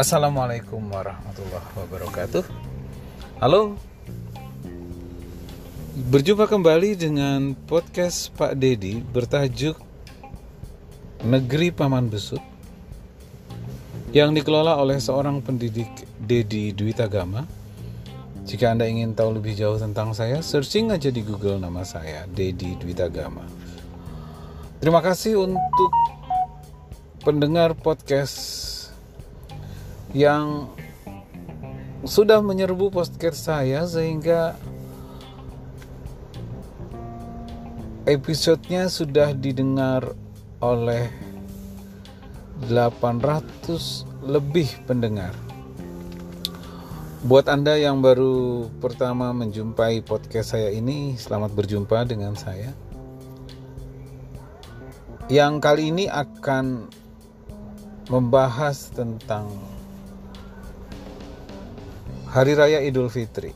Assalamualaikum warahmatullahi wabarakatuh. Halo, berjumpa kembali dengan podcast Pak Dedi bertajuk Negeri Paman Besut yang dikelola oleh seorang pendidik Dedi Dwitagama. Jika Anda ingin tahu lebih jauh tentang saya, searching aja di Google nama saya, Dedi Dwitagama. Terima kasih untuk pendengar podcast yang sudah menyerbu podcast saya sehingga episodenya sudah didengar oleh 800 lebih pendengar. Buat Anda yang baru pertama menjumpai podcast saya ini, selamat berjumpa dengan saya. Yang kali ini akan membahas tentang Hari Raya Idul Fitri.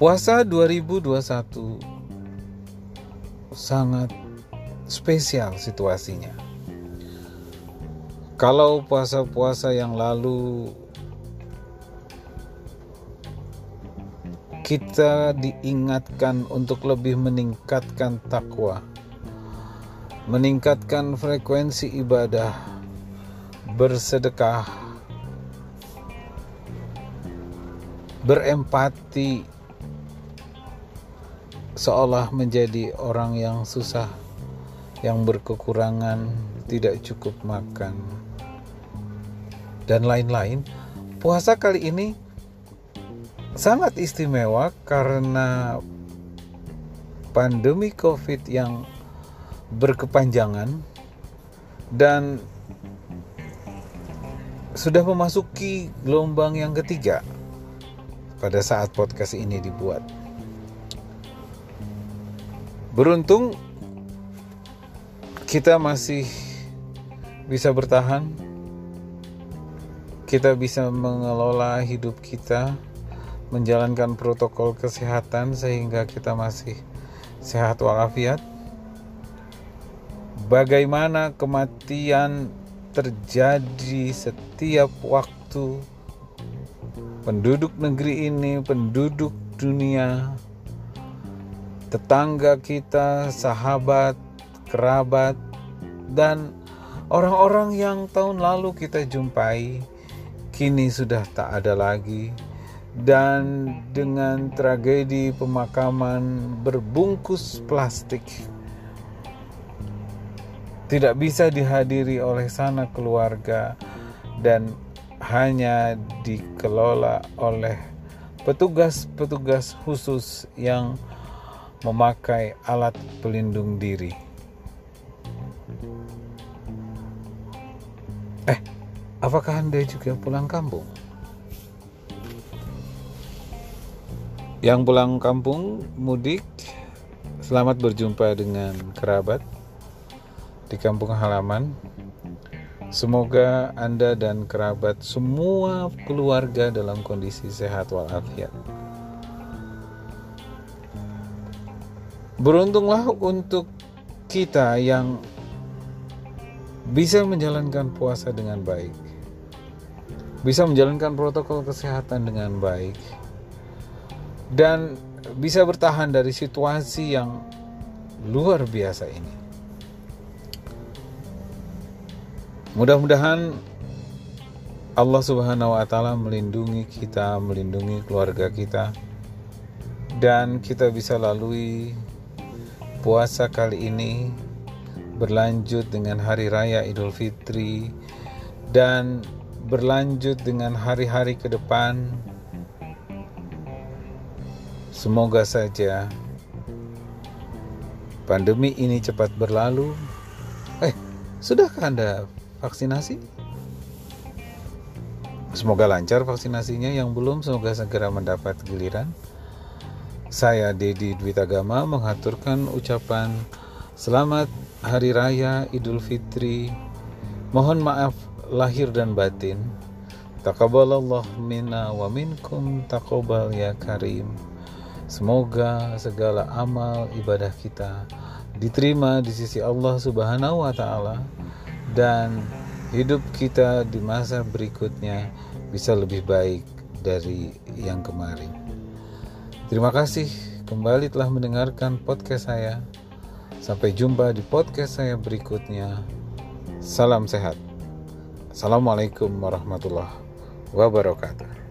Puasa 2021 sangat spesial situasinya. Kalau puasa-puasa yang lalu kita diingatkan untuk lebih meningkatkan takwa, meningkatkan frekuensi ibadah, bersedekah, berempati seolah menjadi orang yang susah yang berkekurangan tidak cukup makan dan lain-lain. Puasa kali ini sangat istimewa karena pandemi covid yang berkepanjangan dan sudah memasuki gelombang yang ketiga pada saat podcast ini dibuat. Beruntung kita masih bisa bertahan. Kita bisa mengelola hidup kita, menjalankan protokol kesehatan sehingga kita masih sehat walafiat. Bagaimana kematian terjadi setiap waktu penduduk negeri ini, penduduk dunia, tetangga kita, sahabat, kerabat, dan orang-orang yang tahun lalu kita jumpai kini sudah tak ada lagi. Dan dengan tragedi pemakaman berbungkus plastik tidak bisa dihadiri oleh sana keluarga dan hanya dikelola oleh petugas-petugas khusus yang memakai alat pelindung diri. Eh, apakah Anda juga pulang kampung? Yang pulang kampung mudik, selamat berjumpa dengan kerabat di kampung halaman Semoga Anda dan kerabat semua keluarga dalam kondisi sehat walafiat. Beruntunglah untuk kita yang bisa menjalankan puasa dengan baik. Bisa menjalankan protokol kesehatan dengan baik. Dan bisa bertahan dari situasi yang luar biasa ini. Mudah-mudahan Allah Subhanahu wa taala melindungi kita, melindungi keluarga kita dan kita bisa lalui puasa kali ini berlanjut dengan hari raya Idul Fitri dan berlanjut dengan hari-hari ke depan. Semoga saja pandemi ini cepat berlalu. Eh, sudahkah Anda vaksinasi. Semoga lancar vaksinasinya yang belum semoga segera mendapat giliran. Saya Dedi Dwitagama mengaturkan ucapan selamat Hari Raya Idul Fitri. Mohon maaf lahir dan batin. Takabalallah minna wa minkum takobal ya karim. Semoga segala amal ibadah kita diterima di sisi Allah Subhanahu wa taala dan hidup kita di masa berikutnya bisa lebih baik dari yang kemarin. Terima kasih kembali telah mendengarkan podcast saya. Sampai jumpa di podcast saya berikutnya. Salam sehat. Assalamualaikum warahmatullahi wabarakatuh.